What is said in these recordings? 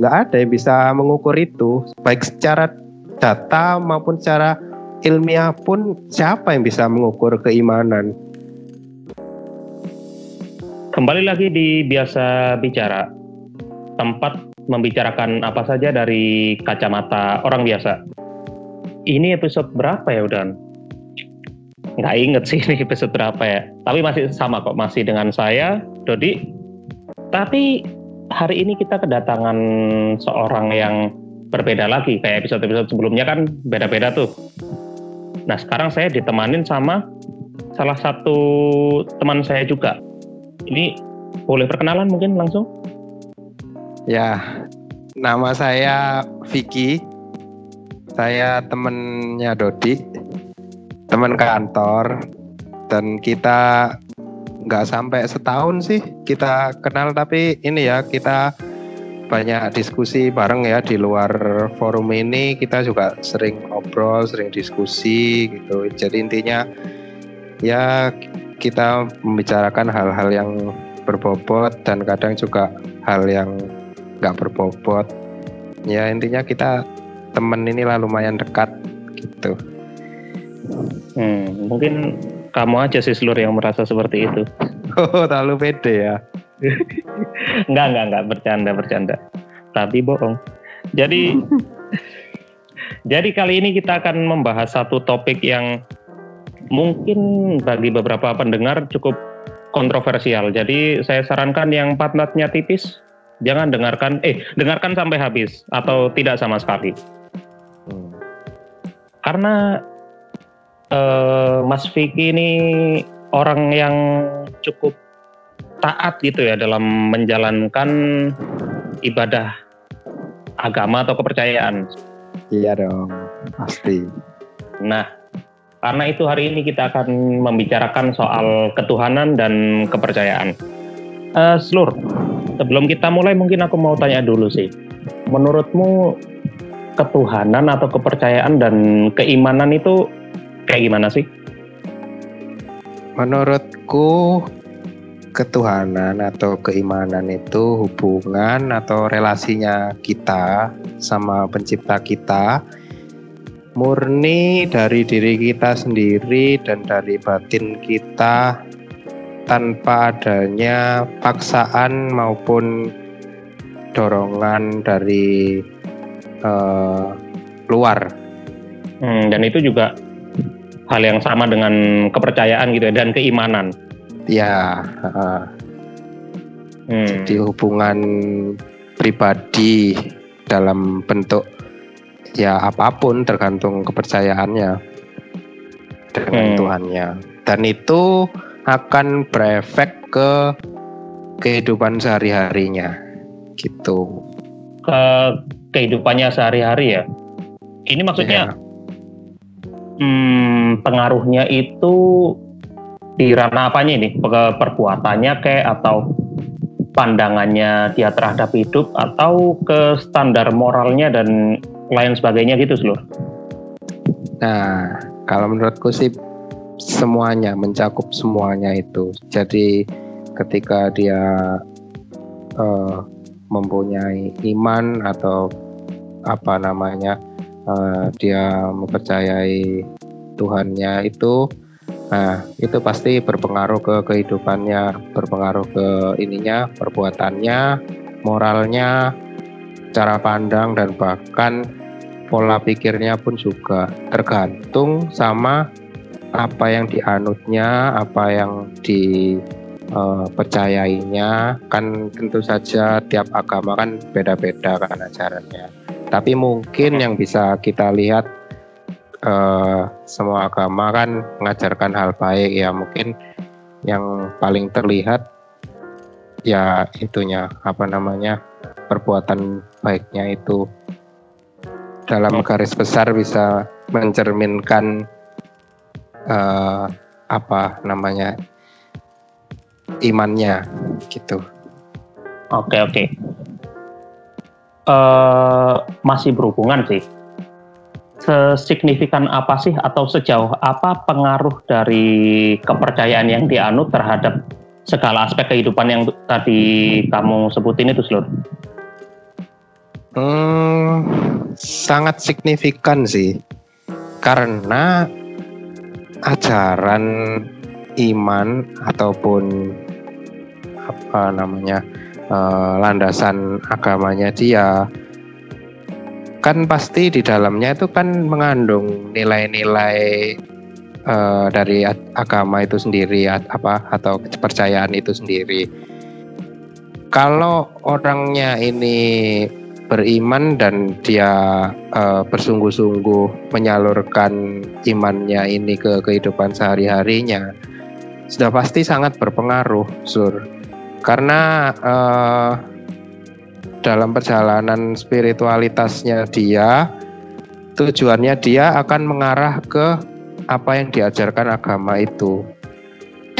nggak ada yang bisa mengukur itu baik secara data maupun secara ilmiah pun siapa yang bisa mengukur keimanan kembali lagi di biasa bicara tempat membicarakan apa saja dari kacamata orang biasa ini episode berapa ya Udan? Nggak inget sih ini episode berapa ya. Tapi masih sama kok, masih dengan saya, Dodi. Tapi hari ini kita kedatangan seorang yang berbeda lagi. Kayak episode-episode sebelumnya kan beda-beda tuh. Nah sekarang saya ditemanin sama salah satu teman saya juga. Ini boleh perkenalan mungkin langsung? Ya, nama saya Vicky saya temennya Dodi teman kantor dan kita nggak sampai setahun sih kita kenal tapi ini ya kita banyak diskusi bareng ya di luar forum ini. Kita juga sering ngobrol sering diskusi gitu. Jadi intinya ya kita membicarakan hal-hal yang berbobot dan kadang juga hal yang nggak berbobot. Ya intinya kita temen inilah lumayan dekat gitu. Hmm, mungkin kamu aja sih seluruh yang merasa seperti itu. Oh, terlalu pede ya. enggak, enggak, enggak bercanda, bercanda. Tapi bohong. Jadi jadi kali ini kita akan membahas satu topik yang mungkin bagi beberapa pendengar cukup kontroversial. Jadi saya sarankan yang patnatnya tipis jangan dengarkan eh dengarkan sampai habis atau tidak sama sekali karena uh, Mas Vicky ini orang yang cukup taat gitu ya dalam menjalankan ibadah agama atau kepercayaan. Iya dong, pasti. Nah, karena itu hari ini kita akan membicarakan soal ketuhanan dan kepercayaan. Uh, Slur, sebelum kita mulai mungkin aku mau tanya dulu sih. Menurutmu ketuhanan atau kepercayaan dan keimanan itu kayak gimana sih? Menurutku ketuhanan atau keimanan itu hubungan atau relasinya kita sama pencipta kita murni dari diri kita sendiri dan dari batin kita tanpa adanya paksaan maupun dorongan dari uh, luar. Hmm, dan itu juga hal yang sama dengan kepercayaan gitu ya dan keimanan. Ya. Uh, hmm. Jadi hubungan pribadi dalam bentuk ya apa pun tergantung kepercayaannya dengan hmm. Tuhannya. Dan itu akan berefek ke kehidupan sehari-harinya gitu. Ke kehidupannya sehari-hari ya. Ini maksudnya yeah. Hmm, pengaruhnya itu di ranah apanya ini? Perbuatannya kayak atau pandangannya dia terhadap hidup atau ke standar moralnya dan lain sebagainya gitu seluruh. Nah, kalau menurutku sih semuanya mencakup semuanya itu. Jadi ketika dia uh, mempunyai iman atau apa namanya uh, dia mempercayai Tuhannya itu nah itu pasti berpengaruh ke kehidupannya berpengaruh ke ininya perbuatannya moralnya cara pandang dan bahkan pola pikirnya pun juga tergantung sama apa yang dianutnya apa yang di uh, percayainya kan tentu saja tiap agama kan beda-beda kan ajarannya. Tapi mungkin yang bisa kita lihat uh, semua agama kan mengajarkan hal baik ya mungkin yang paling terlihat ya itunya apa namanya perbuatan baiknya itu dalam garis besar bisa mencerminkan uh, apa namanya imannya gitu. Oke oke. Uh, masih berhubungan sih. Sesignifikan apa sih atau sejauh apa pengaruh dari kepercayaan yang dianut terhadap segala aspek kehidupan yang tadi kamu sebutin itu seluruh? Hmm, sangat signifikan sih, karena ajaran iman ataupun apa namanya uh, landasan agamanya dia kan pasti di dalamnya itu kan mengandung nilai-nilai uh, dari agama itu sendiri apa atau kepercayaan itu sendiri. Kalau orangnya ini beriman dan dia uh, bersungguh-sungguh menyalurkan imannya ini ke kehidupan sehari-harinya sudah pasti sangat berpengaruh sur karena uh, dalam perjalanan spiritualitasnya dia tujuannya dia akan mengarah ke apa yang diajarkan agama itu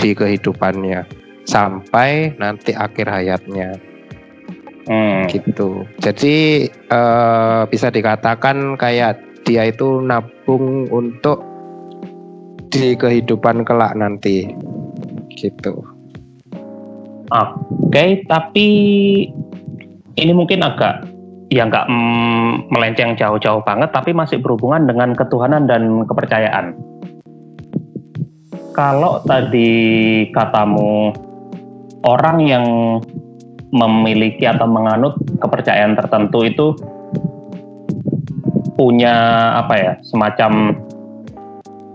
di kehidupannya sampai nanti akhir hayatnya hmm. gitu. Jadi uh, bisa dikatakan kayak dia itu nabung untuk di kehidupan kelak nanti, gitu. Oke, okay, tapi ini mungkin agak ya nggak mm, melenceng jauh-jauh banget, tapi masih berhubungan dengan ketuhanan dan kepercayaan. Kalau tadi katamu orang yang memiliki atau menganut kepercayaan tertentu itu punya apa ya semacam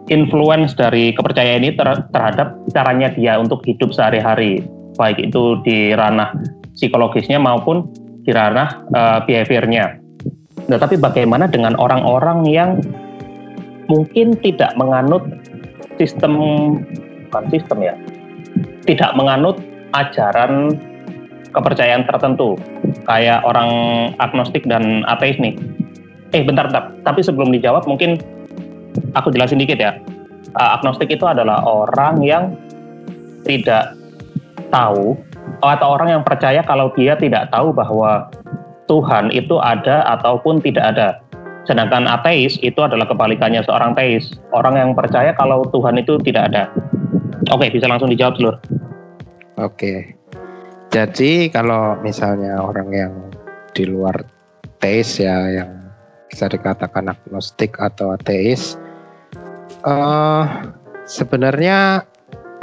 influence dari kepercayaan ini ter terhadap caranya dia untuk hidup sehari-hari baik itu di ranah psikologisnya maupun di ranah uh, behaviornya. Nah, tapi bagaimana dengan orang-orang yang mungkin tidak menganut sistem bukan sistem ya, tidak menganut ajaran kepercayaan tertentu kayak orang agnostik dan ateis nih. Eh bentar bentar. Tapi sebelum dijawab mungkin aku jelasin dikit ya. Uh, agnostik itu adalah orang yang tidak tahu atau orang yang percaya kalau dia tidak tahu bahwa Tuhan itu ada ataupun tidak ada. Sedangkan ateis itu adalah kebalikannya seorang teis. Orang yang percaya kalau Tuhan itu tidak ada. Oke bisa langsung dijawab dulu oke. Jadi kalau misalnya orang yang di luar teis ya yang bisa dikatakan agnostik atau ateis, uh, sebenarnya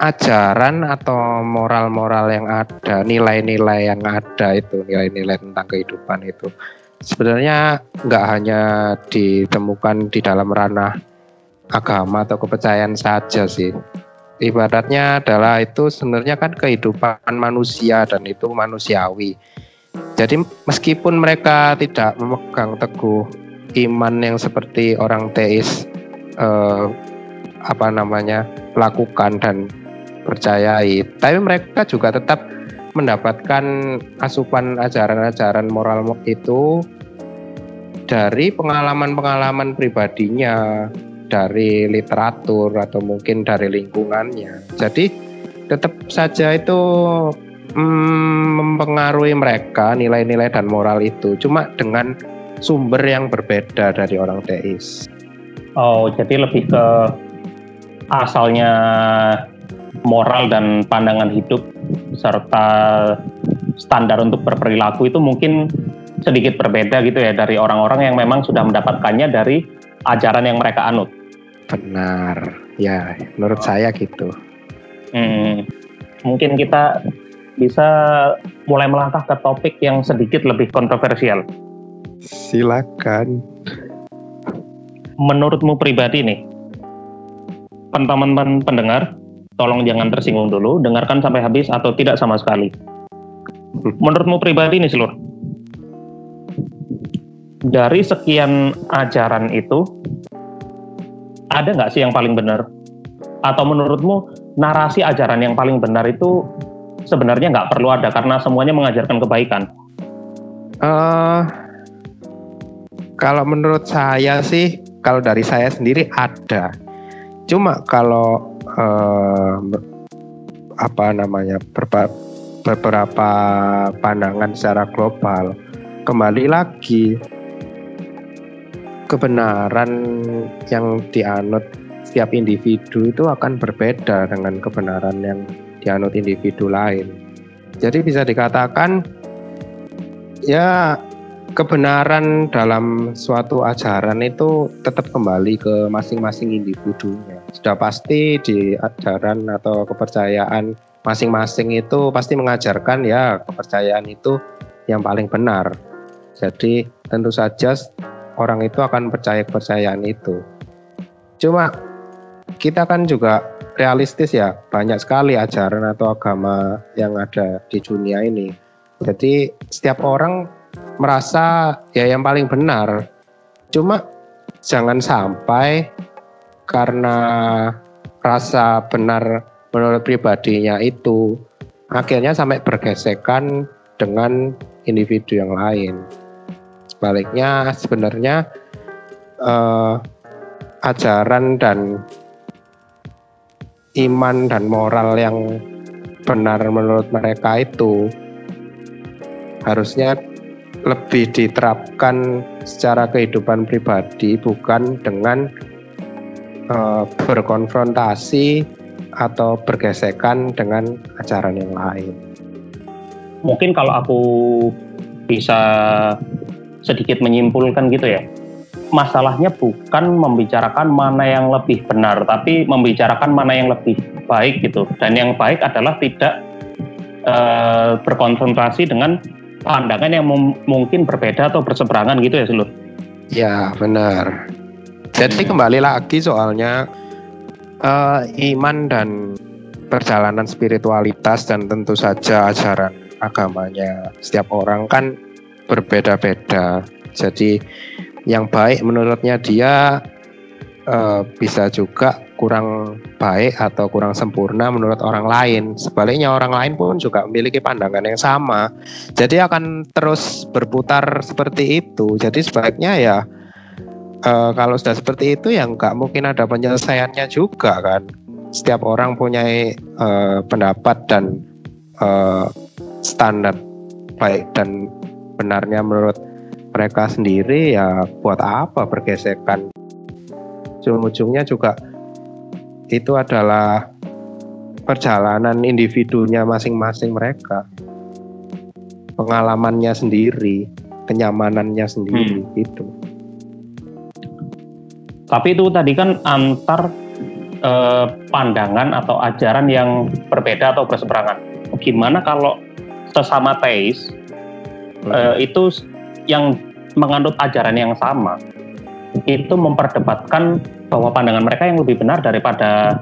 ajaran atau moral-moral yang ada, nilai-nilai yang ada itu, nilai-nilai tentang kehidupan itu, sebenarnya nggak hanya ditemukan di dalam ranah agama atau kepercayaan saja sih, ibaratnya adalah itu sebenarnya kan kehidupan manusia dan itu manusiawi. Jadi meskipun mereka tidak memegang teguh iman yang seperti orang teis eh, apa namanya lakukan dan percayai, tapi mereka juga tetap mendapatkan asupan ajaran-ajaran moral itu dari pengalaman-pengalaman pribadinya, dari literatur atau mungkin dari lingkungannya. Jadi tetap saja itu mm, mempengaruhi mereka nilai-nilai dan moral itu, cuma dengan sumber yang berbeda dari orang teis. Oh, jadi lebih ke asalnya moral dan pandangan hidup serta standar untuk berperilaku itu mungkin sedikit berbeda gitu ya dari orang-orang yang memang sudah mendapatkannya dari ajaran yang mereka anut. Benar, ya menurut saya gitu. Hmm, mungkin kita bisa mulai melangkah ke topik yang sedikit lebih kontroversial. Silakan. Menurutmu pribadi nih, teman-teman pendengar, tolong jangan tersinggung dulu, dengarkan sampai habis atau tidak sama sekali. Menurutmu pribadi nih seluruh, dari sekian ajaran itu, ada nggak sih yang paling benar? Atau menurutmu narasi ajaran yang paling benar itu sebenarnya nggak perlu ada karena semuanya mengajarkan kebaikan? Uh, kalau menurut saya sih, kalau dari saya sendiri ada. Cuma kalau uh, apa namanya beberapa pandangan secara global, kembali lagi kebenaran yang dianut setiap individu itu akan berbeda dengan kebenaran yang dianut individu lain. Jadi bisa dikatakan ya kebenaran dalam suatu ajaran itu tetap kembali ke masing-masing individunya. Sudah pasti di ajaran atau kepercayaan masing-masing itu pasti mengajarkan ya kepercayaan itu yang paling benar. Jadi tentu saja orang itu akan percaya kepercayaan itu. Cuma kita kan juga realistis ya, banyak sekali ajaran atau agama yang ada di dunia ini. Jadi setiap orang merasa ya yang paling benar. Cuma jangan sampai karena rasa benar menurut pribadinya itu akhirnya sampai bergesekan dengan individu yang lain. Sebaliknya sebenarnya eh, ajaran dan iman dan moral yang benar menurut mereka itu harusnya lebih diterapkan secara kehidupan pribadi bukan dengan uh, berkonfrontasi atau bergesekan dengan ajaran yang lain. Mungkin kalau aku bisa sedikit menyimpulkan gitu ya, masalahnya bukan membicarakan mana yang lebih benar, tapi membicarakan mana yang lebih baik gitu. Dan yang baik adalah tidak uh, berkonfrontasi dengan pandangan yang mungkin berbeda atau berseberangan gitu ya, Seluruh. Ya, benar. Jadi kembali lagi soalnya uh, iman dan perjalanan spiritualitas dan tentu saja ajaran agamanya setiap orang kan berbeda-beda. Jadi yang baik menurutnya dia uh, bisa juga kurang baik atau kurang sempurna menurut orang lain. Sebaliknya orang lain pun juga memiliki pandangan yang sama. Jadi akan terus berputar seperti itu. Jadi sebaiknya ya uh, kalau sudah seperti itu ya nggak mungkin ada penyelesaiannya juga kan. Setiap orang punya uh, pendapat dan uh, standar baik dan benarnya menurut mereka sendiri ya buat apa bergesekan ujung-ujungnya juga itu adalah perjalanan individunya masing-masing mereka pengalamannya sendiri kenyamanannya sendiri hmm. gitu tapi itu tadi kan antar eh, pandangan atau ajaran yang berbeda atau berseberangan gimana kalau sesama teis hmm. eh, itu yang menganut ajaran yang sama itu memperdebatkan bahwa pandangan mereka yang lebih benar daripada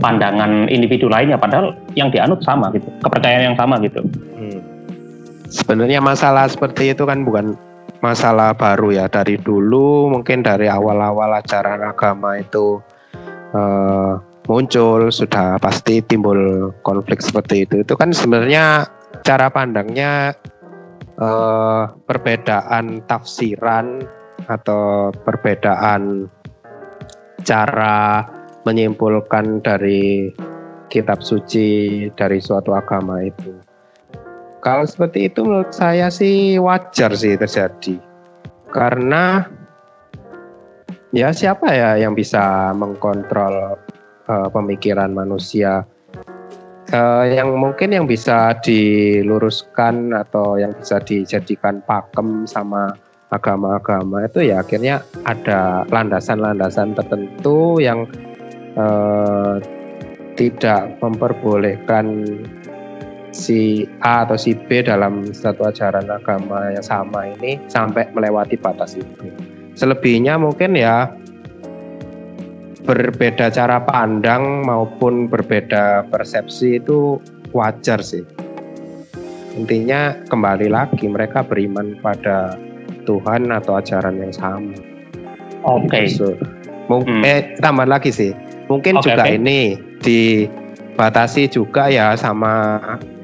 pandangan individu lainnya padahal yang dianut sama gitu kepercayaan yang sama gitu hmm. sebenarnya masalah seperti itu kan bukan masalah baru ya dari dulu mungkin dari awal-awal ajaran agama itu uh, muncul sudah pasti timbul konflik seperti itu itu kan sebenarnya cara pandangnya uh, perbedaan tafsiran atau perbedaan cara menyimpulkan dari kitab suci dari suatu agama itu. Kalau seperti itu menurut saya sih wajar sih terjadi. Karena ya siapa ya yang bisa mengkontrol uh, pemikiran manusia uh, yang mungkin yang bisa diluruskan atau yang bisa dijadikan pakem sama agama-agama itu ya akhirnya ada landasan-landasan tertentu yang uh, tidak memperbolehkan si A atau si B dalam satu ajaran agama yang sama ini sampai melewati batas itu. Selebihnya mungkin ya berbeda cara pandang maupun berbeda persepsi itu wajar sih. Intinya kembali lagi mereka beriman pada Tuhan atau ajaran yang sama. Oke. Okay. So, mungkin hmm. eh tambah lagi sih. Mungkin okay, juga okay. ini dibatasi juga ya sama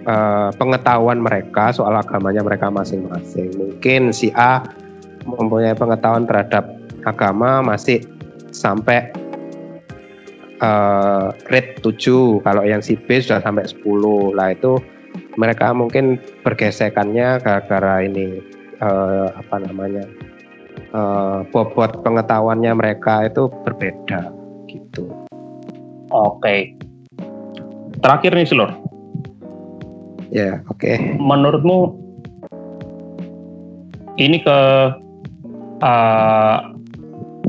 uh, pengetahuan mereka soal agamanya mereka masing-masing. Mungkin si A mempunyai pengetahuan terhadap agama masih sampai uh, rate 7 kalau yang si B sudah sampai 10 lah itu mereka mungkin bergesekannya gara-gara ini uh, apa namanya uh, bobot pengetahuannya mereka itu berbeda gitu. Oke. Terakhir nih Silur. Ya, oke. Okay. Menurutmu ini ke uh,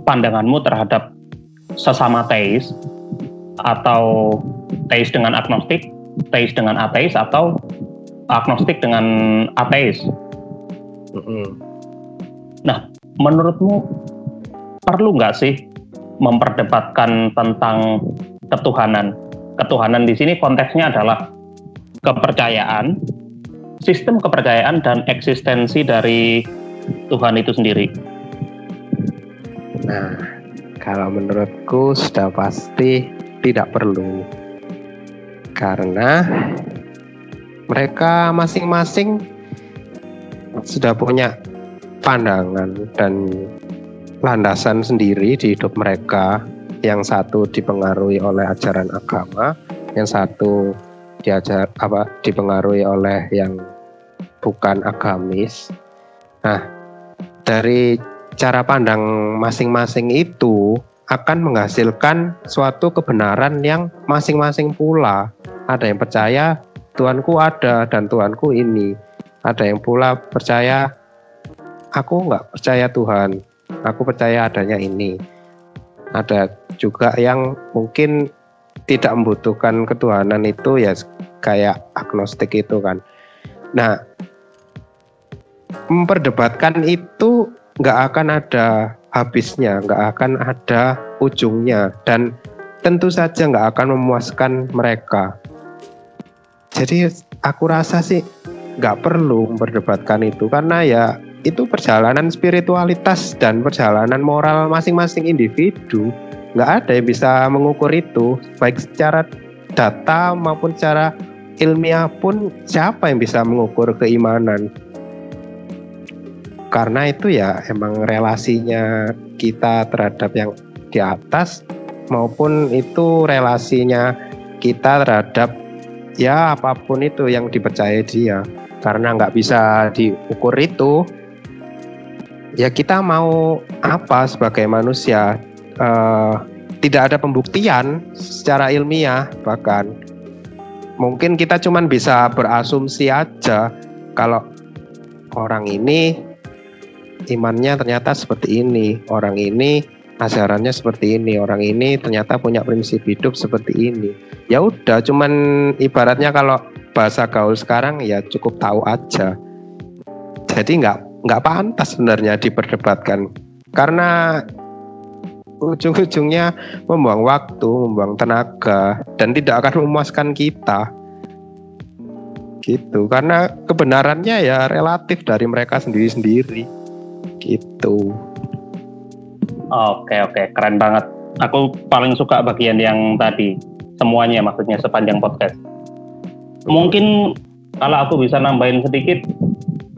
pandanganmu terhadap sesama teis atau teis dengan agnostik, teis dengan ateis atau agnostik dengan ateis. Nah, menurutmu perlu nggak sih memperdebatkan tentang ketuhanan? Ketuhanan di sini konteksnya adalah kepercayaan, sistem kepercayaan dan eksistensi dari Tuhan itu sendiri. Nah, kalau menurutku sudah pasti tidak perlu. Karena mereka masing-masing sudah punya pandangan dan landasan sendiri di hidup mereka. Yang satu dipengaruhi oleh ajaran agama, yang satu diajar apa dipengaruhi oleh yang bukan agamis. Nah, dari cara pandang masing-masing itu akan menghasilkan suatu kebenaran yang masing-masing pula. Ada yang percaya Tuanku ada dan Tuanku ini. Ada yang pula percaya aku nggak percaya Tuhan, aku percaya adanya ini. Ada juga yang mungkin tidak membutuhkan ketuhanan itu ya kayak agnostik itu kan. Nah, memperdebatkan itu nggak akan ada habisnya, nggak akan ada ujungnya, dan tentu saja nggak akan memuaskan mereka. Jadi aku rasa sih nggak perlu memperdebatkan itu karena ya itu perjalanan spiritualitas dan perjalanan moral masing-masing individu. Nggak ada yang bisa mengukur itu baik secara data maupun secara ilmiah pun siapa yang bisa mengukur keimanan. Karena itu ya emang relasinya kita terhadap yang di atas maupun itu relasinya kita terhadap ya apa pun itu yang dipercaya dia. Karena nggak bisa diukur itu ya kita mau apa sebagai manusia? Uh, tidak ada pembuktian secara ilmiah bahkan. Mungkin kita cuman bisa berasumsi aja kalau orang ini imannya ternyata seperti ini orang ini ajarannya seperti ini orang ini ternyata punya prinsip hidup seperti ini. Ya udah cuman ibaratnya kalau bahasa gaul sekarang ya cukup tahu aja. Jadi nggak nggak pantas sebenarnya diperdebatkan karena ujung-ujungnya membuang waktu, membuang tenaga dan tidak akan memuaskan kita. Gitu. Karena kebenarannya ya relatif dari mereka sendiri-sendiri. Gitu. Oke, oke, keren banget. Aku paling suka bagian yang tadi, semuanya maksudnya sepanjang podcast. Mungkin kalau aku bisa nambahin sedikit,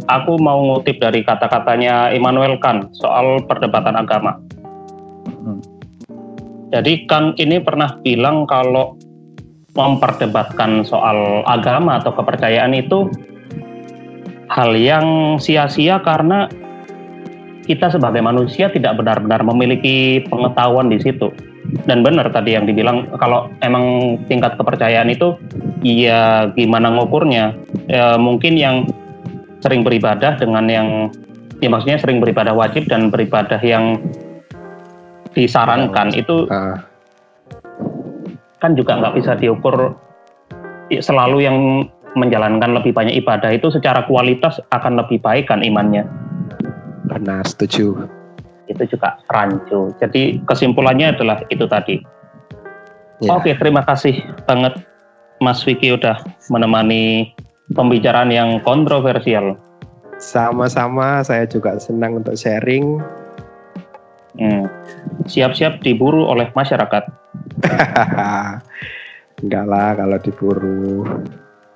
aku mau ngutip dari kata-katanya Immanuel Kant soal perdebatan agama. Hmm. Jadi Kant ini pernah bilang kalau memperdebatkan soal agama atau kepercayaan itu hal yang sia-sia karena kita sebagai manusia tidak benar-benar memiliki pengetahuan di situ. Dan benar tadi yang dibilang kalau emang tingkat kepercayaan itu ya gimana ngukurnya? Ya, mungkin yang sering beribadah dengan yang ya maksudnya sering beribadah wajib dan beribadah yang disarankan itu uh. kan juga nggak bisa diukur selalu yang menjalankan lebih banyak ibadah itu secara kualitas akan lebih baik kan imannya. Benar, setuju. Itu juga rancu. Jadi kesimpulannya adalah itu tadi. Ya. Oke, terima kasih banget Mas Vicky udah menemani pembicaraan yang kontroversial. Sama-sama, saya juga senang untuk sharing. Hmm. Siap-siap diburu oleh masyarakat. enggak lah kalau diburu.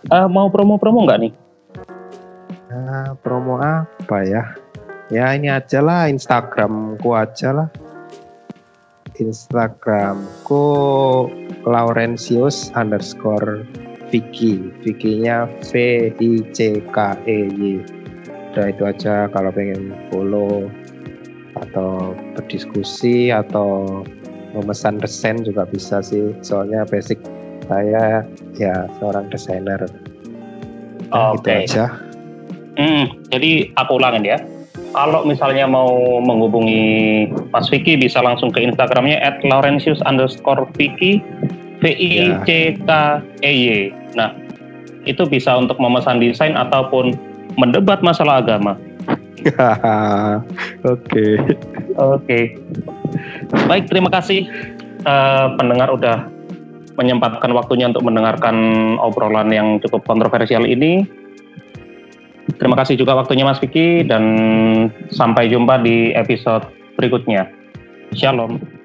Uh, mau promo-promo enggak nih? Nah, promo apa ya? Ya ini aja lah Instagramku aja lah. Instagramku Laurentius underscore Vicky Vicky-nya V I C K E Y udah itu aja kalau pengen follow atau berdiskusi atau memesan desain juga bisa sih soalnya basic saya ya seorang desainer nah, Oke. Okay. aja. Hmm, jadi aku ulangin ya. kalau misalnya mau menghubungi Mas Vicky bisa langsung ke Instagramnya at Laurentius underscore Vicky V I C K E Y. Nah itu bisa untuk memesan desain ataupun mendebat masalah agama. Oke. Oke. Baik, terima kasih uh, pendengar udah menyempatkan waktunya untuk mendengarkan obrolan yang cukup kontroversial ini. Terima kasih juga waktunya Mas Vicky dan sampai jumpa di episode berikutnya. Shalom.